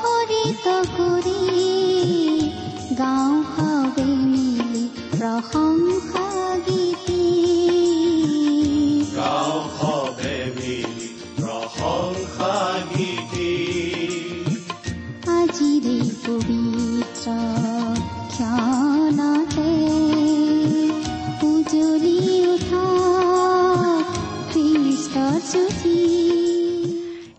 মুখৰিত কৰি গাঁও সবে মিলি প্ৰশংসা গীতি আজিৰে পবিত্ৰ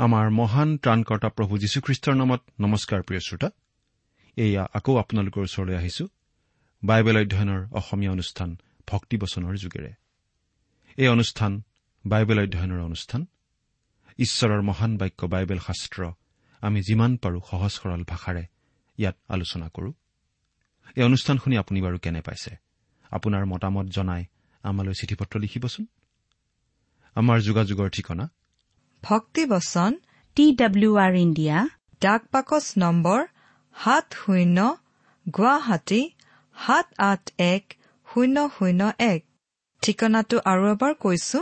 আমাৰ মহান ত্ৰাণকৰ্তা প্ৰভু যীশুখ্ৰীষ্টৰ নামত নমস্কাৰ প্ৰিয় শ্ৰোতা। এয়া আকৌ আপোনালোকৰ ওচৰলৈ আহিছো বাইবেল অধ্যয়নৰ অসমীয়া অনুষ্ঠান ভক্তিবচনৰ যোগেৰে। এই অনুষ্ঠান বাইবেল অধ্যয়নৰ অনুষ্ঠান। ঈশ্বৰৰ মহান বাক্য বাইবেল শাস্ত্ৰ আমি যিমান পাৰো সহজ সৰল ভাষাৰে ইয়াত আলোচনা কৰো। এই অনুষ্ঠান শুনি আপুনি বাৰু কেনে পাইছে? আপোনাৰ মতামত জনাই আমালৈ চিঠি পত্ৰ লিখিবচোন। আমাৰ যোগাযোগৰ ঠিকনা ভক্তিবচন টি ডাব্লিউ আৰ ইণ্ডিয়া ডাক বাকচ নম্বৰ সাত শূন্য গুৱাহাটী সাত আঠ এক শূন্য শূন্য এক। ঠিকনাটো আৰু এবাৰ কৈছো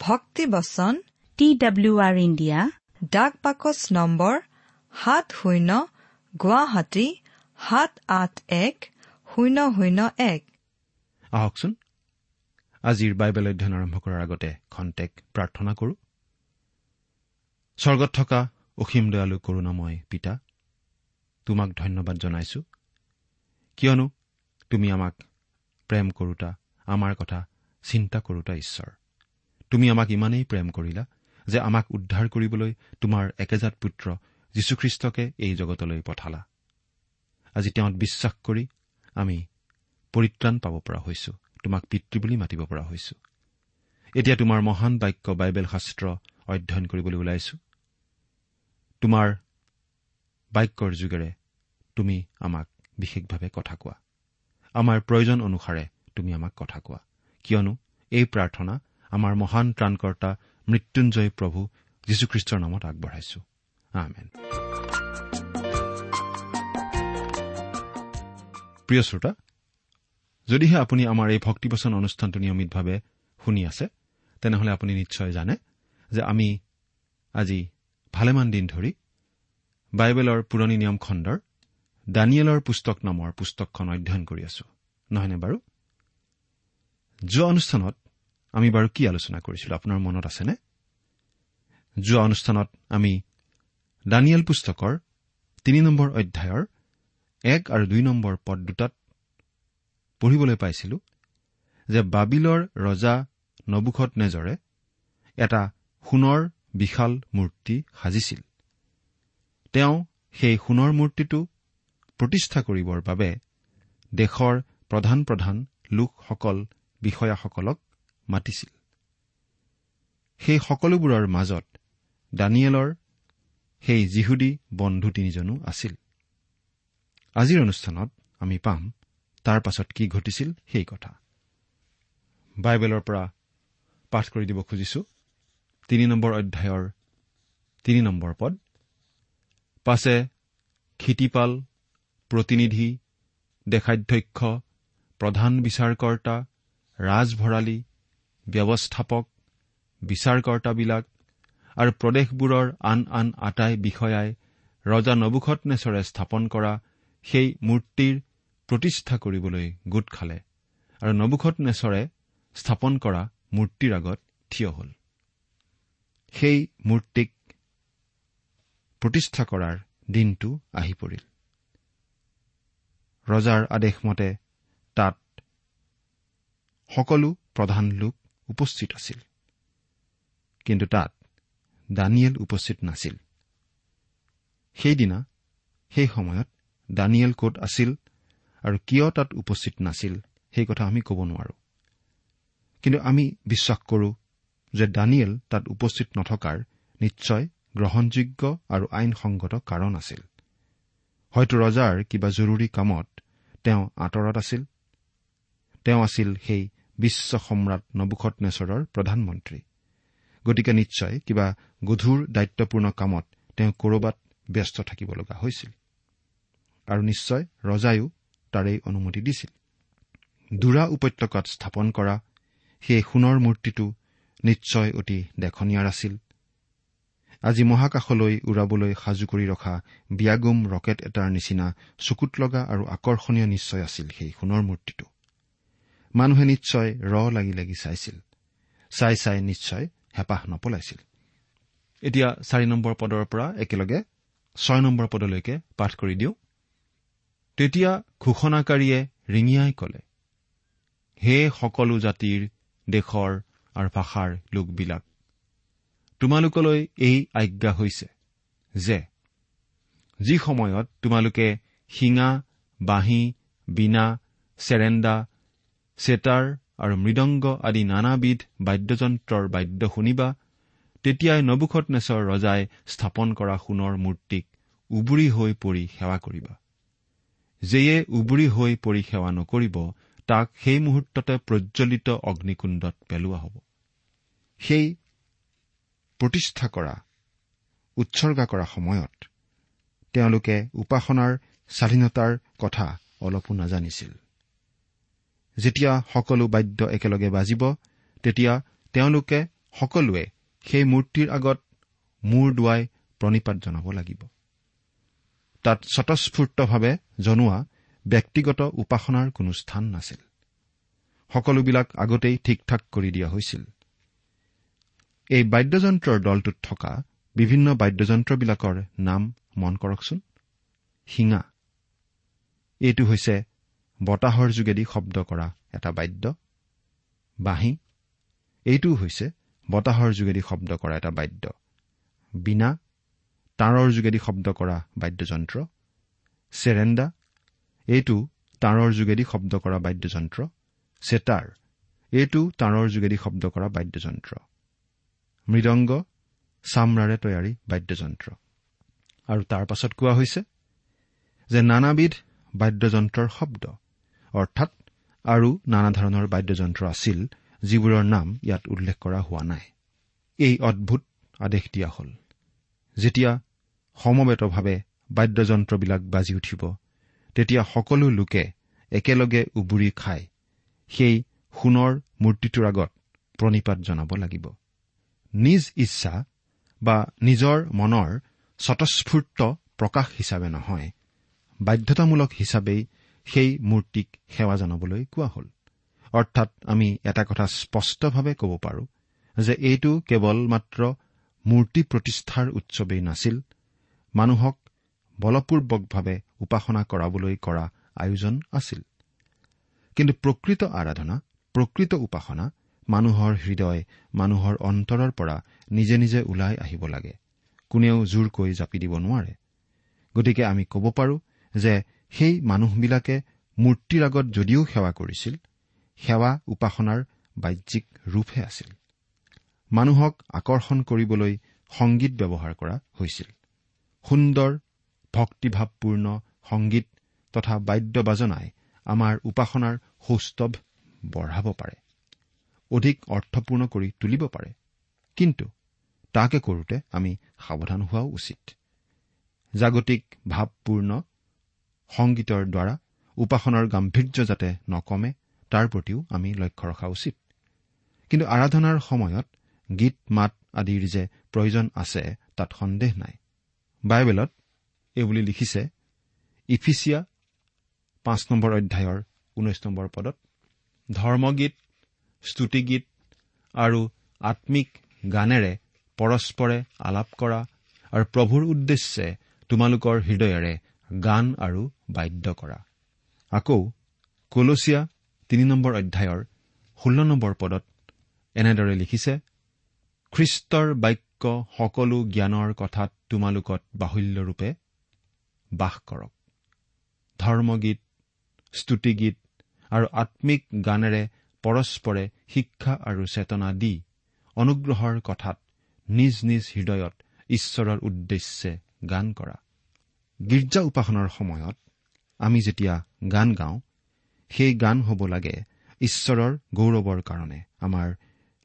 ভক্তিবচন টি ডাব্লিউ আৰ ইণ্ডিয়া ডাক বাকচ নম্বৰ সাত শূন্য গুৱাহাটী সাত আঠ এক শূন্য শূন্য এক। আহকচোন আজিৰ বাইবেল অধ্যয়ন আৰম্ভ কৰাৰ আগতে খন্তেক প্ৰাৰ্থনা কৰো। স্বৰ্গত থকা অসীম দয়ালু কৰোণাময় পিতা তোমাক ধন্যবাদ জনাইছো। কিয়নো তুমি আমাক প্ৰেম কৰোতা আমাৰ কথা চিন্তা কৰোতা ঈশ্বৰ। তুমি আমাক ইমানেই প্ৰেম কৰিলা যে আমাক উদ্ধাৰ কৰিবলৈ তোমাৰ একেজাত পুত্ৰ যীশুখ্ৰীষ্টকে এই জগতলৈ পঠালা। আজি তেওঁত বিশ্বাস কৰি আমি পৰিত্ৰাণ পাব পৰা হৈছো তোমাক পিতৃ বুলি মাতিব পৰা হৈছো। এতিয়া তোমাৰ মহান বাক্য বাইবেল শাস্ত্ৰ অধ্যয়ন কৰিবলৈ ওলাইছো। তোমাৰ বাক্যৰ যোগেৰে তুমি আমাক বিশেষভাৱে কথা কোৱা। আমাৰ প্ৰয়োজন অনুসাৰে তুমি আমাক কথা কোৱা। কিয়নো এই প্ৰাৰ্থনা আমাৰ মহান ত্ৰাণকৰ্তা মৃত্যুঞ্জয় প্ৰভু যীশুখ্ৰীষ্টৰ নামত আগবঢ়াইছো। প্ৰিয় শ্ৰোতা যদিহে আপুনি আমাৰ এই ভক্তিবচন অনুষ্ঠানটো নিয়মিতভাৱে শুনি আছে তেনেহলে আপুনি নিশ্চয় জানে যে আমি আজি ভালেমান দিন ধৰি বাইবেলৰ পুৰণি নিয়ম খণ্ডৰ দানিয়েলৰ পুস্তক নামৰ পুস্তকখন অধ্যয়ন কৰি আছো। নহয়নে বাৰু? যোৱা অনুষ্ঠানত আমি বাৰু কি আলোচনা কৰিছিলো? আপোনাৰ মনত আছেনে? যোৱা অনুষ্ঠানত আমি দানিয়েল পুস্তকৰ তিনি নম্বৰ অধ্যায়ৰ এক আৰু দুই নম্বৰ পদ দুটাত পঢ়িবলৈ পাইছিলো যে বাবিলৰ ৰজা নবুখত নেজৰে এটা সোণৰ বিশাল মূৰ্তি সাজিছিল। তেওঁ সেই সোণৰ মূৰ্তিটো প্ৰতিষ্ঠা কৰিবৰ বাবে দেশৰ প্ৰধান প্ৰধান লোকসকল বিষয়াসকলক মাতিছিল। সেই সকলোবোৰৰ মাজত দানিয়েলৰ সেই যিহুদী বন্ধু তিনিজনো আছিল। আজিৰ অনুষ্ঠানত আমি পাম তাৰ পাছত কি ঘটিছিল সেই কথা। বাইবেলৰ পৰা পাঠ কৰি দিব খুজিছো। তিনি নম্বৰ অধ্যায়ৰ তিনি নম্বৰ পদ। পাছে ক্ষিতিপাল প্ৰতিনিধি দেশাধ্যক্ষ প্ৰধান বিচাৰকৰ্তা ৰাজভৰালী ব্যৱস্থাপক বিচাৰকৰ্তাবিলাক আৰু প্ৰদেশবোৰৰ আন আন আটাই বিষয়াই ৰজা নবুখত নেচৰে স্থাপন কৰা সেই মূৰ্তিৰ প্ৰতিষ্ঠা কৰিবলৈ গোট খালে আৰু নবুখত নেচৰে স্থাপন কৰা মূৰ্তিৰ আগত থিয় হ'ল। সেই মূৰ্তিক প্ৰতিষ্ঠা কৰাৰ দিনটো আহি পৰিল। ৰজাৰ আদেশমতে তাত সকলো প্ৰধান লোক উপস্থিত আছিল। কিন্তু তাত দানিয়েল উপস্থিত নাছিল। সেইদিনা সেই সময়ত দানিয়েল ক'ত আছিল আৰু কিয় তাত উপস্থিত নাছিল সেই কথা আমি ক'ব নোৱাৰো। কিন্তু আমি বিশ্বাস কৰো যে দানিয়েল তাত উপস্থিত নথকাৰ নিশ্চয় গ্ৰহণযোগ্য আৰু আইনসংগত কাৰণ আছিল। হয়তো ৰজাৰ কিবা জৰুৰী কামত তেওঁ আঁতৰত আছিল। তেওঁ আছিল সেই বিশ্ব সম্ৰাট নবুখত নেচৰৰ প্ৰধানমন্ত্ৰী। গতিকে নিশ্চয় কিবা গধুৰ দায়িত্বপূৰ্ণ কামত তেওঁ ক'ৰবাত ব্যস্ত থাকিব লগা হৈছিল। আৰু নিশ্চয় ৰজায়ো তাৰেই অনুমতি দিছিল। দুৰা উপত্যকাত স্থাপন কৰা সেই সোণৰ মূৰ্তিটো নিশ্চয় অতি দেখনীয়াৰ আছিল। আজি মহাকাশলৈ উৰাবলৈ সাজু কৰি ৰখা বিয়াগুম ৰকেট এটাৰ নিচিনা চকুত লগা আৰু আকৰ্ষণীয় নিশ্চয় আছিল সেই সোণৰ মূৰ্তিটো। মানুহে নিশ্চয় ৰ লাগি লাগি চাইছিল। চাই চাই নিশ্চয় হেঁপাহ নপলাইছিল। এতিয়া চাৰি নম্বৰ পদৰ পৰা একেলগে ছয় নম্বৰ পদলৈকে পাঠ কৰি দিওঁ। তেতিয়া ঘোষণাকাৰীয়ে ৰিঙিয়াই কলে হে সকলো জাতিৰ দেশৰ আৰু ভাষাৰ লোকবিলাক। তোমালোকলৈ এই আজ্ঞা হৈছে যে যি সময়ত তোমালোকে শিঙা বাঁহী বীণা চেৰেণ্ডা চেতাৰ আৰু মৃদংগ আদি নানাবিধ বাদ্যযন্ত্ৰৰ বাদ্য শুনিবা তেতিয়াই নবুখত নেচৰ ৰজাই স্থাপন কৰা সোণৰ মূৰ্তিক উবুৰি হৈ পৰি সেৱা কৰিবা। যেয়ে উবুৰি হৈ পৰি সেৱা নকৰিব তাক সেই মুহূৰ্ততে প্ৰজ্বলিত অগ্নিকুণ্ডত পেলোৱা হ'ব। সেই প্ৰতিষ্ঠা কৰা উৎসৰ্গা কৰা সময়ত তেওঁলোকে উপাসনাৰ স্বাধীনতাৰ কথা অলপো নাজানিছিল। যেতিয়া সকলো বাদ্য একেলগে বাজিব তেতিয়া তেওঁলোকে সকলোৱে সেই মূৰ্তিৰ আগত মূৰ দুৱাই প্ৰণিপাত জনাব লাগিব। তাত স্বতঃস্ফূৰ্তভাৱে জনোৱা ব্যক্তিগত উপাসনাৰ কোনো স্থান নাছিল। সকলোবিলাক আগতেই ঠিক ঠাক কৰি দিয়া হৈছিল। এই বাদ্যযন্ত্ৰৰ দলটোত থকা বিভিন্ন বাদ্যযন্ত্ৰবিলাকৰ নাম মন কৰকচোন। শিঙা। এইটো হৈছে বতাহৰ যোগেদি শব্দ কৰা এটা বাদ্য। বাঁহী। এইটোও হৈছে বতাহৰ যোগেদি শব্দ কৰা এটা বাদ্য। বীণা। তাঁৰৰ যোগেদি শব্দ কৰা বাদ্যযন্ত্ৰ। চেৰেণ্ডা এইটো তাঁৰৰ যোগেদি শব্দ কৰা বাদ্যযন্ত্ৰ। চেতাৰ এইটো তাঁৰৰ যোগেদি শব্দ কৰা বাদ্যযন্ত্ৰ। মৃদংগ চামৰাৰে তৈয়াৰী বাদ্যযন্ত্ৰ। আৰু তাৰ পাছত কোৱা হৈছে যে নানাবিধ বাদ্যযন্ত্ৰৰ শব্দ অৰ্থাৎ আৰু নানা ধৰণৰ বাদ্যযন্ত্ৰ আছিল যিবোৰৰ নাম ইয়াত উল্লেখ কৰা হোৱা নাই। এই অদ্ভুত আদেশ দিয়া হ'ল। যেতিয়া সমবেতভাৱে বাদ্যযন্ত্ৰবিলাক বাজি উঠিব তেতিয়া সকলো লোকে একেলগে উবুৰি খাই সেই সোণৰ মূৰ্তিটোৰ আগত প্ৰণিপাত জনাব লাগিব। নিজ ইচ্ছা বা নিজৰ মনৰ স্বতঃস্ফূৰ্ত প্ৰকাশ হিচাপে নহয় বাধ্যতামূলক হিচাপেই সেই মূৰ্তিক সেৱা জনাবলৈ কোৱা হ'ল। অৰ্থাৎ আমি এটা কথা স্পষ্টভাৱে ক'ব পাৰোঁ যে এইটো কেৱল মাত্ৰ মূৰ্তি প্ৰতিষ্ঠাৰ উৎসৱেই নাছিল মানুহক বলপূৰ্বকভাৱে উপাসনা কৰাবলৈ কৰা আয়োজন আছিল। কিন্তু প্ৰকৃত আৰাধনা প্ৰকৃত উপাসনা মানুহৰ হৃদয় মানুহৰ অন্তৰৰ পৰা নিজে নিজে ওলাই আহিব লাগে। কোনেও জোৰকৈ জাপি দিব নোৱাৰে। গতিকে আমি ক'ব পাৰোঁ যে সেই মানুহবিলাকে মূৰ্তিৰ আগত যদিও সেৱা কৰিছিল সেৱা উপাসনাৰ বাহ্যিক ৰূপহে আছিল। মানুহক আকৰ্ষণ কৰিবলৈ সংগীত ব্যৱহাৰ কৰা হৈছিল। সুন্দৰ ভক্তিভাৱপূৰ্ণ সংগীত তথা বাদ্য বাজনাই আমাৰ উপাসনাৰ সৌষ্ঠৱ বঢ়াব পাৰে। অধিক অৰ্থপূৰ্ণ কৰি তুলিব পাৰে। কিন্তু তাকে কৰোতে আমি সাৱধান হোৱাও উচিত। জাগতিক ভাৱপূৰ্ণ সংগীতৰ দ্বাৰা উপাসনাৰ গাম্ভীৰ্য যাতে নকমে তাৰ প্ৰতিও আমি লক্ষ্য ৰখা উচিত। কিন্তু আৰাধনাৰ সময়ত গীত মাত আদিৰ যে প্ৰয়োজন আছে তাত সন্দেহ নাই। বাইবেলত এইবুলি লিখিছে ইফিচিয়া পাঁচ নম্বৰ অধ্যায়ৰ ঊনৈশ নম্বৰ পদত। ধৰ্মগীত স্তুতিগীত আৰু আম্মিক গানেৰে পৰস্পৰে আলাপ কৰা আৰু প্ৰভুৰ উদ্দেশ্যে তোমালোকৰ হৃদয়েৰে গান আৰু বাদ্য কৰা। আকৌ কলচীয়া তিনি নম্বৰ অধ্যায়ৰ ষোল্ল নম্বৰ পদত এনেদৰে লিখিছে খ্ৰীষ্টৰ বাক্য সকলো জ্ঞানৰ কথাত তোমালোকত বাহুল্যৰূপে বাস কৰক। ধৰ্মগীত স্তুতিগীত আৰু আম্মিক গানেৰে পৰস্পৰে শিক্ষা আৰু চেতনা দি অনুগ্ৰহৰ কথাত নিজ নিজ হৃদয়ত ঈশ্বৰৰ উদ্দেশ্যে গান কৰা। গীৰ্জা উপাসনাৰ সময়ত আমি যেতিয়া গান গাওঁ সেই গান হ'ব লাগে ঈশ্বৰৰ গৌৰৱৰ কাৰণে আমাৰ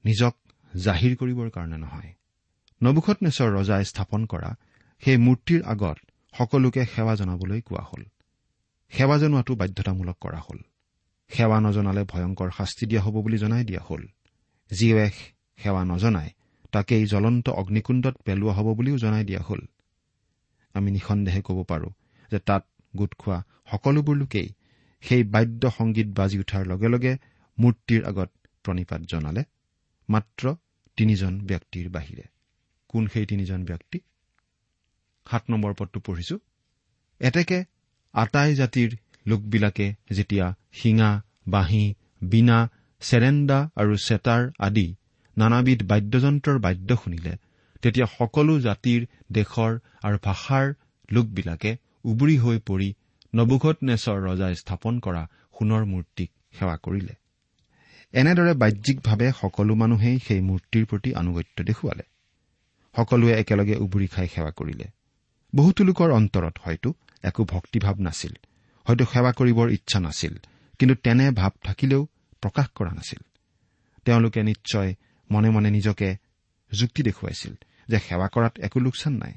নিজক জাহিৰ কৰিবৰ কাৰণে নহয়। নবুখত নেচৰ ৰজাই স্থাপন কৰা সেই মূৰ্তিৰ আগত সকলোকে সেৱা জনাবলৈ কোৱা হ'ল। সেৱা জনোৱাটো বাধ্যতামূলক কৰা হ'ল। সেৱা নজনালে ভয়ংকৰ শাস্তি দিয়া হ'ব বুলি জনাই দিয়া হ'ল। যিয়ে সেৱা নজনাই তাকেই জ্বলন্ত অগ্নিকুণ্ডত পেলোৱা হ'ব বুলিও জনাই দিয়া হ'ল। আমি নিঃসন্দেহে ক'ব পাৰোঁ যে তাত গোট খোৱা সকলোবোৰ লোকেই সেই বাদ্য সংগীত বাজি উঠাৰ লগে লগে মূৰ্তিৰ আগত প্ৰণিপাত জনালে। মাত্ৰ তিনিজন ব্যক্তিৰ বাহিৰে। কোন সেই তিনিজন ব্যক্তি? সাত নম্বৰ পদটো পঢ়িছো। এতেকে আটাই জাতিৰ লোকবিলাকে যেতিয়া শিঙা বাঁহী বীণা চেৰেণ্ডা আৰু চেতাৰ আদি নানাবিধ বাদ্যযন্ত্ৰৰ বাদ্য শুনিলে তেতিয়া সকলো জাতিৰ দেশৰ আৰু ভাষাৰ লোকবিলাকে উবুৰি হৈ পৰি নবুঘত নেচৰ ৰজাই স্থাপন কৰা সোণৰ মূৰ্তিক সেৱা কৰিলে। এনেদৰে বাহ্যিকভাৱে সকলো মানুহেই সেই মূৰ্তিৰ প্ৰতি আনুগত্য দেখুৱালে। সকলোৱে একেলগে উবুৰি খাই সেৱা কৰিলে। বহুতো লোকৰ অন্তৰত হয়তো একো ভক্তিভাৱ নাছিল। হয়তো সেৱা কৰিবৰ ইচ্ছা নাছিল কিন্তু তেনে ভাৱ থাকিলেও প্ৰকাশ কৰা নাছিল। তেওঁলোকে নিশ্চয় মনে মনে নিজকে যুক্তি দেখুৱাইছিল যে সেৱা কৰাত একো লোকচান নাই।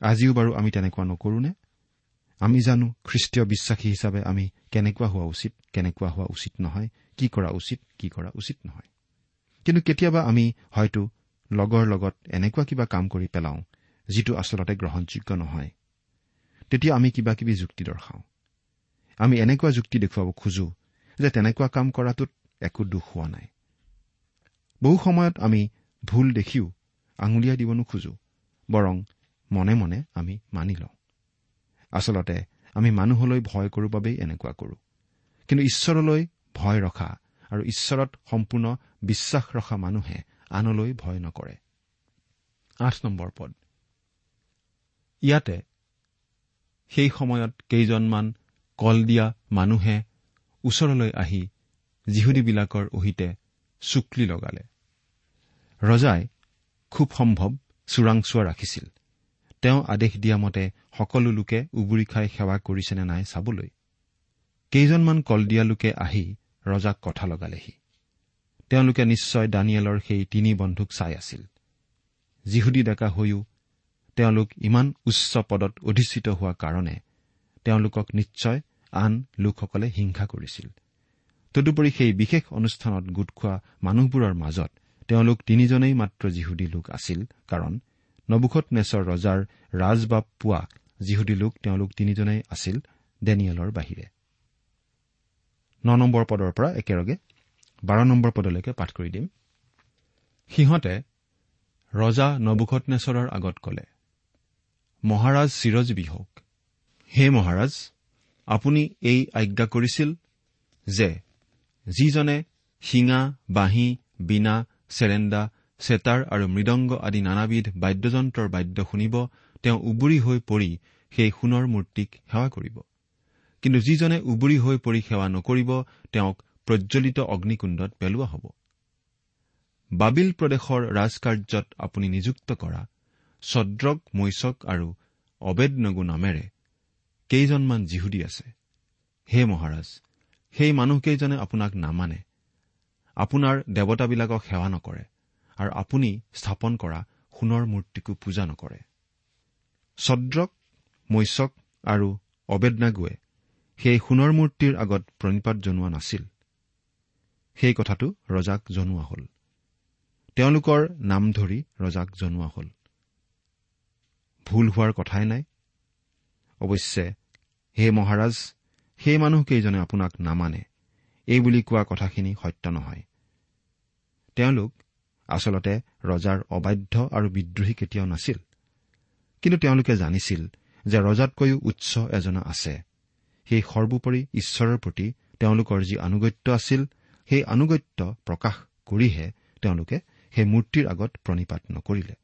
আজিও বাৰু আমি তেনেকুৱা নকৰোনে আমি জানো খ্ৰীষ্টীয় বিশ্বাসী হিচাপে আমি কেনেকুৱা হোৱা উচিত কেনেকুৱা হোৱা উচিত নহয় কি কৰা উচিত কি কৰা উচিত নহয়। কিন্তু কেতিয়াবা আমি হয়তো লগৰ লগত এনেকুৱা কিবা কাম কৰি পেলাওঁ যিটো আচলতে গ্ৰহণযোগ্য নহয়। তেতিয়া আমি কিবা কিবি যুক্তি দৰ্শাওঁ। আমি এনেকুৱা যুক্তি দেখুৱাব খোজো যে তেনেকুৱা কাম কৰাটোত একো দুখ হোৱা নাই। বহু সময়ত আমি ভুল দেখিও আঙুলিয়াই দিব নোখোজো বৰং মনে মনে আমি মানি লওঁ। আচলতে আমি মানুহলৈ ভয় কৰোঁ বাবেই এনেকুৱা কৰোঁ। কিন্তু ঈশ্বৰলৈ ভয় ৰখা আৰু ঈশ্বৰত সম্পূৰ্ণ বিশ্বাস ৰখা মানুহে আনলৈ ভয় নকৰে। আঠ নম্বৰ পদ। ইয়াতে সেই সময়ত কেইজনমান কল দিয়া মানুহে ওচৰলৈ আহি যিহুদীবিলাকৰ অহিতে চুকলি লগালে। ৰজাই খুব সম্ভৱ চোৰাংচোৱা ৰাখিছিল। তেওঁ আদেশ দিয়া মতে সকলো লোকে উবুৰি খাই সেৱা কৰিছেনে নাই চাবলৈ। কেইজনমান কলদিয়া লোকে আহি ৰজাক কথা লগালেহি। তেওঁলোকে নিশ্চয় দানিয়েলৰ সেই তিনি বন্ধুক চাই আছিল। যিহুদী ডেকা হৈও তেওঁলোক ইমান উচ্চ পদত অধিষ্ঠিত হোৱা কাৰণে তেওঁলোকক নিশ্চয় আন লোকসকলে হিংসা কৰিছিল। তদুপৰি সেই বিশেষ অনুষ্ঠানত গোট খোৱা মানুহবোৰৰ মাজত তেওঁলোক তিনিজনেই মাত্ৰ যিহুদী লোক আছিল কাৰণ নবুখত নেচৰ ৰজাৰ ৰাজবাব পোৱা যিহুদী লোক তেওঁলোক তিনিজনেই আছিল ডেনিয়েলৰ বাহিৰে। ন নম্বৰ পদৰ পৰা একেলগে বাৰ নম্বৰ পদলৈকে পাঠ কৰি দিম। সিহঁতে ৰজা নবুখত নেচৰৰ আগত কলে মহাৰাজ চিৰজীৱী হওক। হে মহাৰাজ আপুনি এই আজ্ঞা কৰিছিল যে যিজনে শিঙা বাঁহী বীণা চেৰেণ্ডা চেতাৰ আৰু মৃদংগ আদি নানাবিধ বাদ্যযন্ত্ৰৰ বাদ্য শুনিব তেওঁ উবুৰি হৈ পৰি সেই সোণৰ মূৰ্তিক সেৱা কৰিব। কিন্তু যিজনে উবুৰি হৈ পৰি সেৱা নকৰিব তেওঁক প্ৰজ্বলিত অগ্নিকুণ্ডত পেলোৱা হ'ব। বাবিল প্ৰদেশৰ ৰাজকাৰ্যত আপুনি নিযুক্ত কৰা ছদ্ৰক মৈচক আৰু অবেদনগু নামেৰে কেইজনমান যিহুদী আছে। হে মহাৰাজ সেই মানুহকেইজনে আপোনাক নামানে। আপোনাৰ দেৱতাবিলাকক সেৱা নকৰে আৰু আপুনি স্থাপন কৰা সোণৰ মূৰ্তিকো পূজা নকৰে। ছদ্ৰক মৈচক আৰু অবেদনাগুৱে সেই সোণৰ মূৰ্তিৰ আগত প্ৰণিপাত জনোৱা নাছিল। সেই কথাটো ৰজাক জনোৱা হ'ল। তেওঁলোকৰ নাম ধৰি ৰজাক জনোৱা হ'ল। ভুল হোৱাৰ কথাই নাই। অৱশ্যে হে মহাৰাজ সেই মানুহকেইজনে আপোনাক নামানে। এই বুলি কোৱা কথাখিনি সত্য নহয়। তেওঁলোক আচলতে ৰজাৰ অবাধ্য আৰু বিদ্ৰোহী কেতিয়াও নাছিল। কিন্তু তেওঁলোকে জানিছিল যে ৰজাতকৈও উচ্চ এজনা আছে। সেই সৰ্বোপৰি ঈশ্বৰৰ প্ৰতি তেওঁলোকৰ যি আনুগত্য আছিল সেই আনুগত্য প্ৰকাশ কৰিহে তেওঁলোকে সেই মূৰ্তিৰ আগত প্ৰণিপাত নকৰিলে।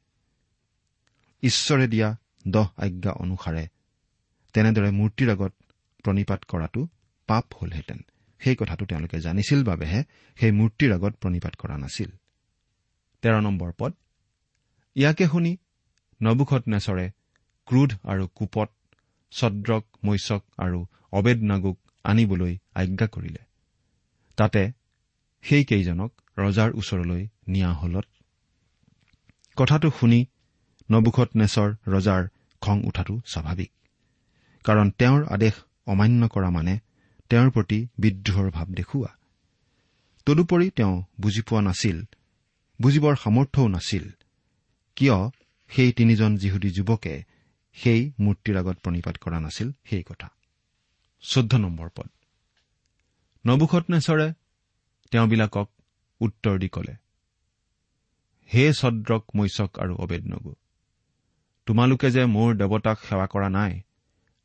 ঈশ্বৰে দিয়া দহ আজ্ঞা অনুসাৰে। তেনেদৰে মূৰ্তিৰ আগত প্ৰণিপাত কৰাটো পাপ হলহেঁতেন। সেই কথাটো তেওঁলোকে জানিছিল বাবেহে সেই মূৰ্তিৰ আগত প্ৰণিপাত কৰা নাছিল। তেৰ নম্বৰ পদ। ইয়াকে শুনি নবুখত নেচৰে ক্ৰোধ আৰু কোপত ছদ্ৰক মৈচক আৰু অবেদ নাগুক আনিবলৈ আজ্ঞা কৰিলে। তাতে সেইকেইজনক ৰজাৰ ওচৰলৈ নিয়া হলত। কথাটো শুনি নবুখত নেচৰ ৰজাৰ খং উঠাটো স্বাভাৱিক। কাৰণ তেওঁৰ আদেশ অমান্য কৰা মানে তেওঁৰ প্ৰতি বিদ্ৰোহৰ ভাৱ দেখুওৱা। তদুপৰি তেওঁ বুজি পোৱা নাছিল বুজিবৰ সামৰ্থ্যও নাছিল। কিয় সেই তিনিজন যিহুদী যুৱকে সেই মূৰ্তিৰ আগত প্ৰণিপাত কৰা নাছিল সেই কথা। চৈধ্য নম্বৰ পদ। নবুখত নেচৰে তেওঁবিলাকক উত্তৰ দি কলে হে ছদ্ৰক মৈচক আৰু অবেদনগু তোমালোকে যে মোৰ দেৱতাক সেৱা কৰা নাই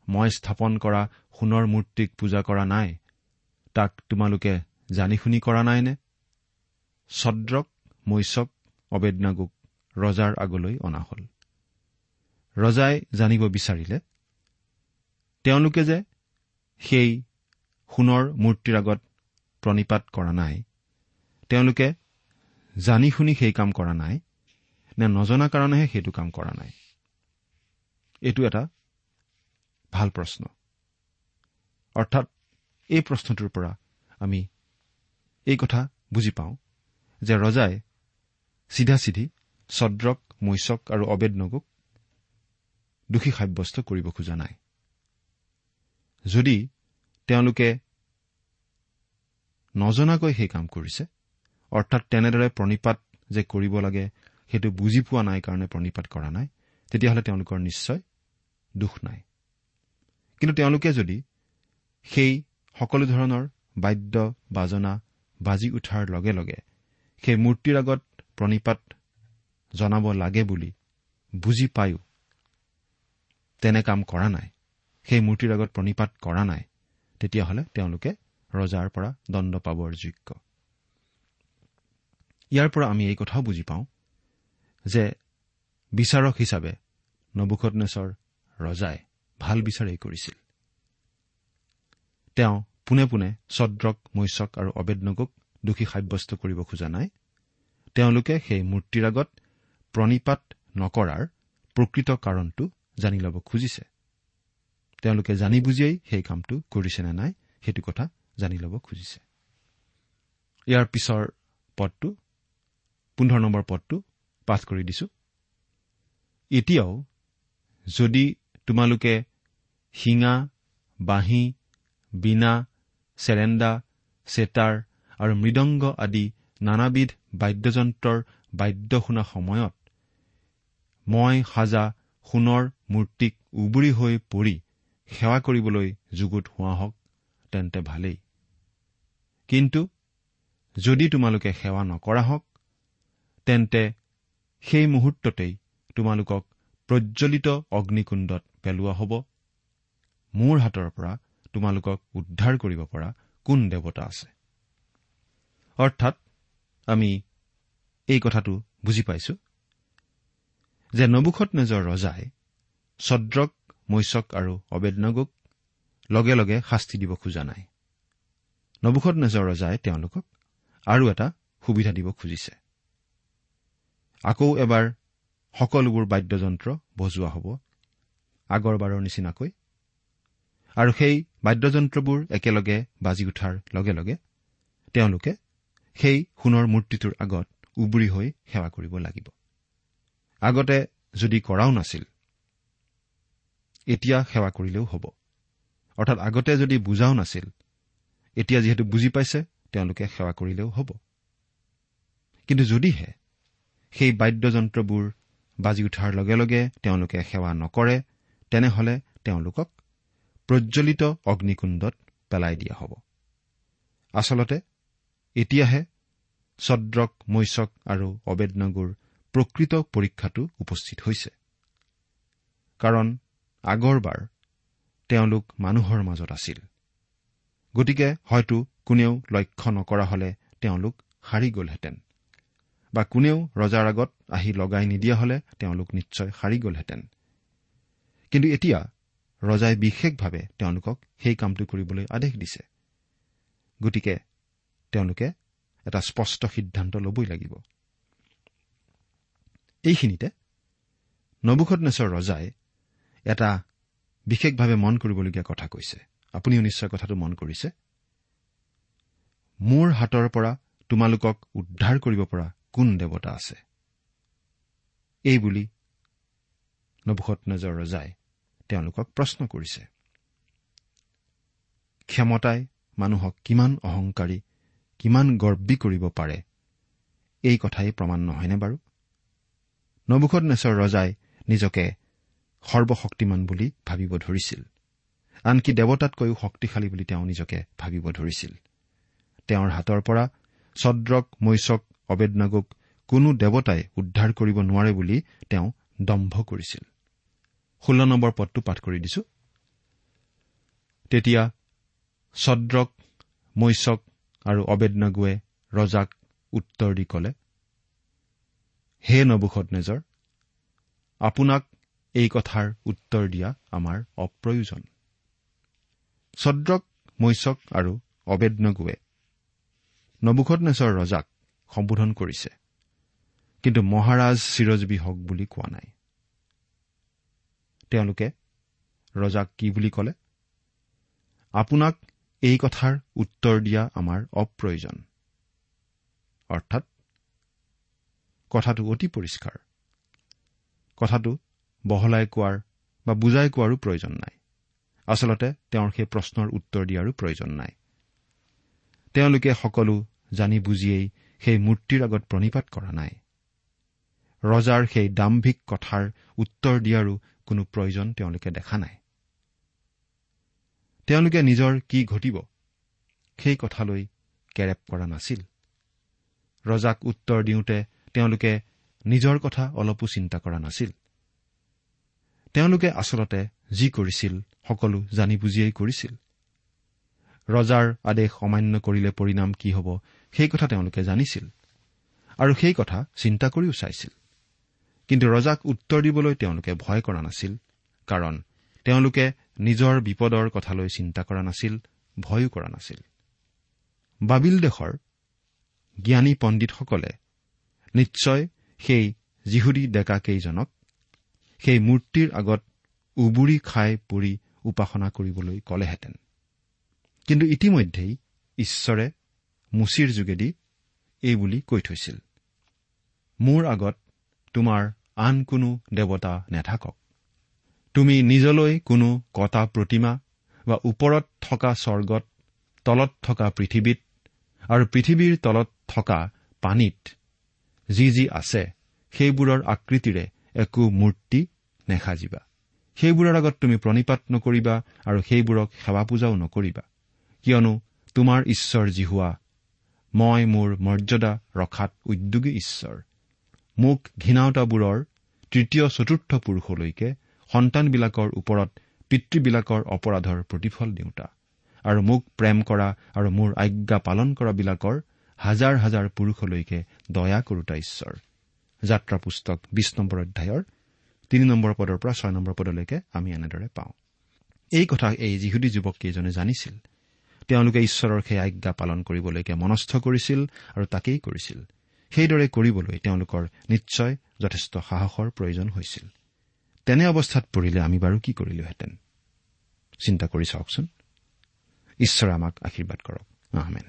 মই স্থাপন কৰা সোণৰ মূৰ্তিক পূজা কৰা নাই তাক তোমালোকে জানি শুনি কৰা নাইনে? ছদ্ৰক মৈচক অবেদনাগুক ৰজাৰ আগলৈ অনা হল। ৰজাই জানিব বিচাৰিলে তেওঁলোকে যে সেই সোণৰ মূৰ্তিৰ আগত প্ৰণিপাত কৰা নাই তেওঁলোকে জানি শুনি সেই কাম কৰা নাই নে নজনা কাৰণেহে সেইটো কাম কৰা নাই। এইটো এটা ভাল প্ৰশ্ন। অৰ্থাৎ এই প্ৰশ্নটোৰ পৰা আমি এই কথা বুজি পাওঁ যে ৰজাই চিধা চিধি ছদ্ৰক মৈচক আৰু অবেদনগুক দোষী সাব্যস্ত কৰিব খোজা নাই। যদি তেওঁলোকে নজনাকৈ সেই কাম কৰিছে অৰ্থাৎ তেনেদৰে প্ৰণিপাত যে কৰিব লাগে সেইটো বুজি পোৱা নাই কাৰণে প্ৰণিপাত কৰা নাই তেতিয়াহ'লে তেওঁলোকৰ নিশ্চয় দোষ নাই। কিন্তু তেওঁলোকে যদি সেই সকলো ধৰণৰ বাদ্য বাজনা বাজি উঠাৰ লগে লগে সেই মূৰ্তিৰ আগত প্ৰণিপাত জনাব লাগে বুলি বুজি পায়ো তেনে কাম কৰা নাই সেই মূৰ্তিৰ আগত প্ৰণিপাত কৰা নাই তেতিয়াহ'লে তেওঁলোকে ৰজাৰ পৰা দণ্ড পাবৰ যোগ্য। ইয়াৰ পৰা আমি এই কথাও বুজি পাওঁ যে বিচাৰক হিচাপে নবুকনেশ্বৰ ৰজাই ভাল বিচাৰেই কৰিছিল। তেওঁ পোনে পোনে ছদ্ৰক মৈচক আৰু অবেদনগক দোষী সাব্যস্ত কৰিব খোজা নাই। তেওঁলোকে সেই মূৰ্তিৰ আগত প্ৰণিপাত নকৰাৰ প্ৰকৃত কাৰণটো জানি ল'ব খুজিছে। তেওঁলোকে জানি বুজিয়েই সেই কামটো কৰিছে নে নাই সেইটো কথা জানি ল'ব খুজিছে। ইয়াৰ পিছৰ পদটো পোন্ধৰ নম্বৰ পদটো পাঠ কৰি দিছো। এতিয়াও যদি তোমালোকে শিঙা বাঁহী বীণা চেৰেণ্ডা চেতাৰ আৰু মৃদংগ আদি নানাবিধ বাদ্যযন্ত্ৰৰ বাদ্য শুনা সময়ত মই সাজা সোণৰ মূৰ্তিক উবুৰি হৈ পৰি সেৱা কৰিবলৈ যুগুত হোৱা হওক তেন্তে ভালেই। কিন্তু যদি তোমালোকে সেৱা নকৰা হওক তেন্তে সেই মুহূৰ্ততেই তোমালোকক প্ৰজ্বলিত অগ্নিকুণ্ডত পেলোৱা হ'ব। মোৰ হাতৰ পৰা তোমালোকক উদ্ধাৰ কৰিব পৰা কোন দেৱতা আছে? অৰ্থাৎ আমি এই কথাটো বুজি পাইছো যে নবুখত নেজৰ ৰজাই ছদ্ৰক মৈচক আৰু অবেদনগক লগে লগে শাস্তি দিব খোজা নাই। নবুখত নেজৰ ৰজাই তেওঁলোকক আৰু এটা সুবিধা দিব খুজিছে। আকৌ এবাৰ সকলোবোৰ বাদ্যযন্ত্ৰ বজোৱা হ'ব। আগৰবাৰৰ নিচিনাকৈ। আৰু সেই বাদ্যযন্ত্ৰবোৰ একেলগে বাজি উঠাৰ লগে লগে তেওঁলোকে সেই সোণৰ মূৰ্তিটোৰ আগত উবুৰি হৈ সেৱা কৰিব লাগিব। আগতে যদি কৰাও নাছিল এতিয়া সেৱা কৰিলেও হ'ব। অৰ্থাৎ আগতে যদি বুজাও নাছিল এতিয়া যিহেতু বুজি পাইছে তেওঁলোকে সেৱা কৰিলেও হ'ব। কিন্তু যদিহে সেই বাদ্যযন্ত্ৰবোৰ বাজি উঠাৰ লগে লগে তেওঁলোকে সেৱা নকৰে তেনেহলে তেওঁলোকক প্ৰজ্বলিত অগ্নিকুণ্ডত পেলাই দিয়া হ'ব। আচলতে এতিয়াহে ছদ্ৰক মৈচক আৰু অবেদনগুৰ প্ৰকৃত পৰীক্ষাটো উপস্থিত হৈছে। কাৰণ আগৰবাৰ তেওঁলোক মানুহৰ মাজত আছিল। গতিকে হয়তো কোনেও লক্ষ্য নকৰা হলে তেওঁলোক সাৰি গলহেঁতেন। বা কোনেও ৰজাৰ আগত আহি লগাই নিদিয়া হলে তেওঁলোক নিশ্চয় সাৰি গলহেঁতেন। কিন্তু এতিয়া ৰজাই বিশেষভাৱে তেওঁলোকক সেই কামটো কৰিবলৈ আদেশ দিছে। গতিকে তেওঁলোকে এটা স্পষ্ট সিদ্ধান্ত ল'বই লাগিব। এইখিনিতে নবুখনেশ্বৰ ৰজাই এটা বিশেষভাৱে মন কৰিবলগীয়া কথা কৈছে। আপুনিও নিশ্চয় কথাটো মন কৰিছে। মোৰ হাতৰ পৰা তোমালোকক উদ্ধাৰ কৰিব পৰা কোন দেৱতা আছে? এই বুলি নবুখনেজৰ ৰজাই তেওঁলোকক প্ৰশ্ন কৰিছে। ক্ষমতাই মানুহক কিমান অহংকাৰী কিমান গৰ্বী কৰিব পাৰে এই কথাই প্ৰমাণ নহয়নে বাৰু? নবুখনেশ্বৰ ৰজাই নিজকে সৰ্বশক্তিমান বুলি ভাবিব ধৰিছিল। আনকি দেৱতাতকৈও শক্তিশালী বুলি তেওঁ নিজকে ভাবিব ধৰিছিল। তেওঁৰ হাতৰ পৰা ছদ্ৰক মৈচক অবেদনাগক কোনো দেৱতাই উদ্ধাৰ কৰিব নোৱাৰে বুলি তেওঁ দম্ভ কৰিছিল। ষোল্ল নম্বৰ পদটো পাঠ কৰি দিছো। তেতিয়া ছদ্ৰক মৈচক আৰু অবেদনাগুৱে ৰজাক উত্তৰ দি কলে হে নবুখত নেজৰ আপোনাক এই কথাৰ উত্তৰ দিয়া আমাৰ অপ্ৰয়োজন। ছদ্ৰক মৈচক আৰু অবেদনগুৱে নবুখনেশ্বৰ ৰজাক সম্বোধন কৰিছে কিন্তু মহাৰাজ চিৰজীৱী হওক বুলি কোৱা নাই। তেওঁলোকে ৰজাক কি বুলি কলে? আপোনাক এই কথাৰ উত্তৰ দিয়া আমাৰ অপ্ৰয়োজন। অৰ্থাৎ কথাটো অতি পৰিষ্কাৰ। কথাটো বহলাই কোৱাৰ বা বুজাই কোৱাৰো প্ৰয়োজন নাই। আচলতে তেওঁৰ সেই প্ৰশ্নৰ উত্তৰ দিয়াৰো প্ৰয়োজন নাই। তেওঁলোকে সকলো জানি বুজিয়েই সেই মূৰ্তিৰ আগত প্ৰণিপাত কৰা নাই। ৰজাৰ সেই দাম্ভিক কথাৰ উত্তৰ দিয়াৰো কোনো প্ৰয়োজন তেওঁলোকে দেখা নাই। তেওঁলোকে নিজৰ কি ঘটিব সেই কথালৈ কেৰেপ কৰা নাছিল। ৰজাক উত্তৰ দিওঁতে তেওঁলোকে নিজৰ কথা অলপো চিন্তা কৰা নাছিল। তেওঁলোকে আচলতে যি কৰিছিল সকলো জানি বুজিয়েই কৰিছিল। ৰজাৰ আদেশ অমান্য কৰিলে পৰিণাম কি হ'ব সেই কথা তেওঁলোকে জানিছিল। আৰু সেই কথা চিন্তা কৰিও চাইছিল। কিন্তু ৰজাক উত্তৰ দিবলৈ তেওঁলোকে ভয় কৰা নাছিল কাৰণ তেওঁলোকে নিজৰ বিপদৰ কথালৈ চিন্তা কৰা নাছিল ভয়ো কৰা নাছিল। বাবিল দেশৰ জ্ঞানী পণ্ডিতসকলে নিশ্চয় সেই যিহুদী ডেকাকেইজনক সেই মূৰ্তিৰ আগত উবুৰি খাই পৰি উপাসনা কৰিবলৈ কলেহেঁতেন। কিন্তু ইতিমধ্যেই ঈশ্বৰে মুচিৰ যোগেদি এইবুলি কৈ থৈছিল মোৰ আগত তোমাৰ আন কোনো দেৱতা নেথাকক। তুমি নিজলৈ কোনো কটা প্ৰতিমা বা ওপৰত থকা স্বৰ্গত তলত থকা পৃথিৱীত আৰু পৃথিৱীৰ তলত থকা পানীত যি যি আছে সেইবোৰৰ আকৃতিৰে একো মূৰ্তি নেসাজিবা। সেইবোৰৰ আগত তুমি প্ৰণিপাত নকৰিবা আৰু সেইবোৰক সেৱা পূজাও নকৰিবা। কিয়নো তোমাৰ ঈশ্বৰ যি হোৱা মই মোৰ মৰ্যাদা ৰখাত উদ্যোগী ঈশ্বৰ। মোক ঘৃণাওতাবোৰৰ তৃতীয় চতুৰ্থ পুৰুষলৈকে সন্তানবিলাকৰ ওপৰত পিতৃবিলাকৰ অপৰাধৰ প্ৰতিফল দিওঁতা। আৰু মোক প্ৰেম কৰা আৰু মোৰ আজ্ঞা পালন কৰাবিলাকৰ হাজাৰ হাজাৰ পুৰুষলৈকে দয়া কৰোতা ঈশ্বৰ। যাত্ৰা পুস্তক বিশ নম্বৰ অধ্যায়ৰ তিনি নম্বৰ পদৰ পৰা ছয় নম্বৰ পদলৈকে আমি এনেদৰে পাওঁ। এই কথা এই যিহুদী যুৱককেইজনে জানিছিল। তেওঁলোকে ঈশ্বৰৰ সেই আজ্ঞা পালন কৰিবলৈকে মনস্থ কৰিছিল আৰু তাকেই কৰিছিল। সেইদৰে কৰিবলৈ তেওঁলোকৰ নিশ্চয় যথেষ্ট সাহসৰ প্ৰয়োজন হৈছিল। তেনে অৱস্থাত পৰিলে আমি বাৰু কি কৰিলোহেঁতেন? চিন্তা কৰি চাওকচোন। ঈশ্বৰে আমাক আশীৰ্বাদ কৰক। আহমেন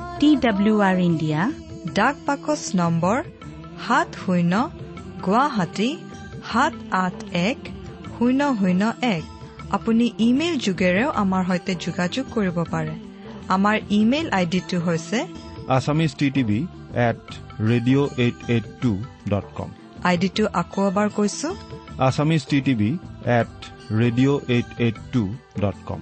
টি ডাব্লিউ আৰ ইণ্ডিয়া ডাক পাকচ নম্বৰ সাত শূন্য গুৱাহাটী সাত আঠ এক শূন্য শূন্য এক। আপুনি ইমেইল যোগেৰেও আমাৰ সৈতে যোগাযোগ কৰিব পাৰে। আমাৰ ইমেইল আইডিটো হৈছে Assamese T TV at radio' eight eight two dot com. আইডিটো আকৌ এবাৰ কৈছো। Assamese T TV at radio' eight eight two dot com.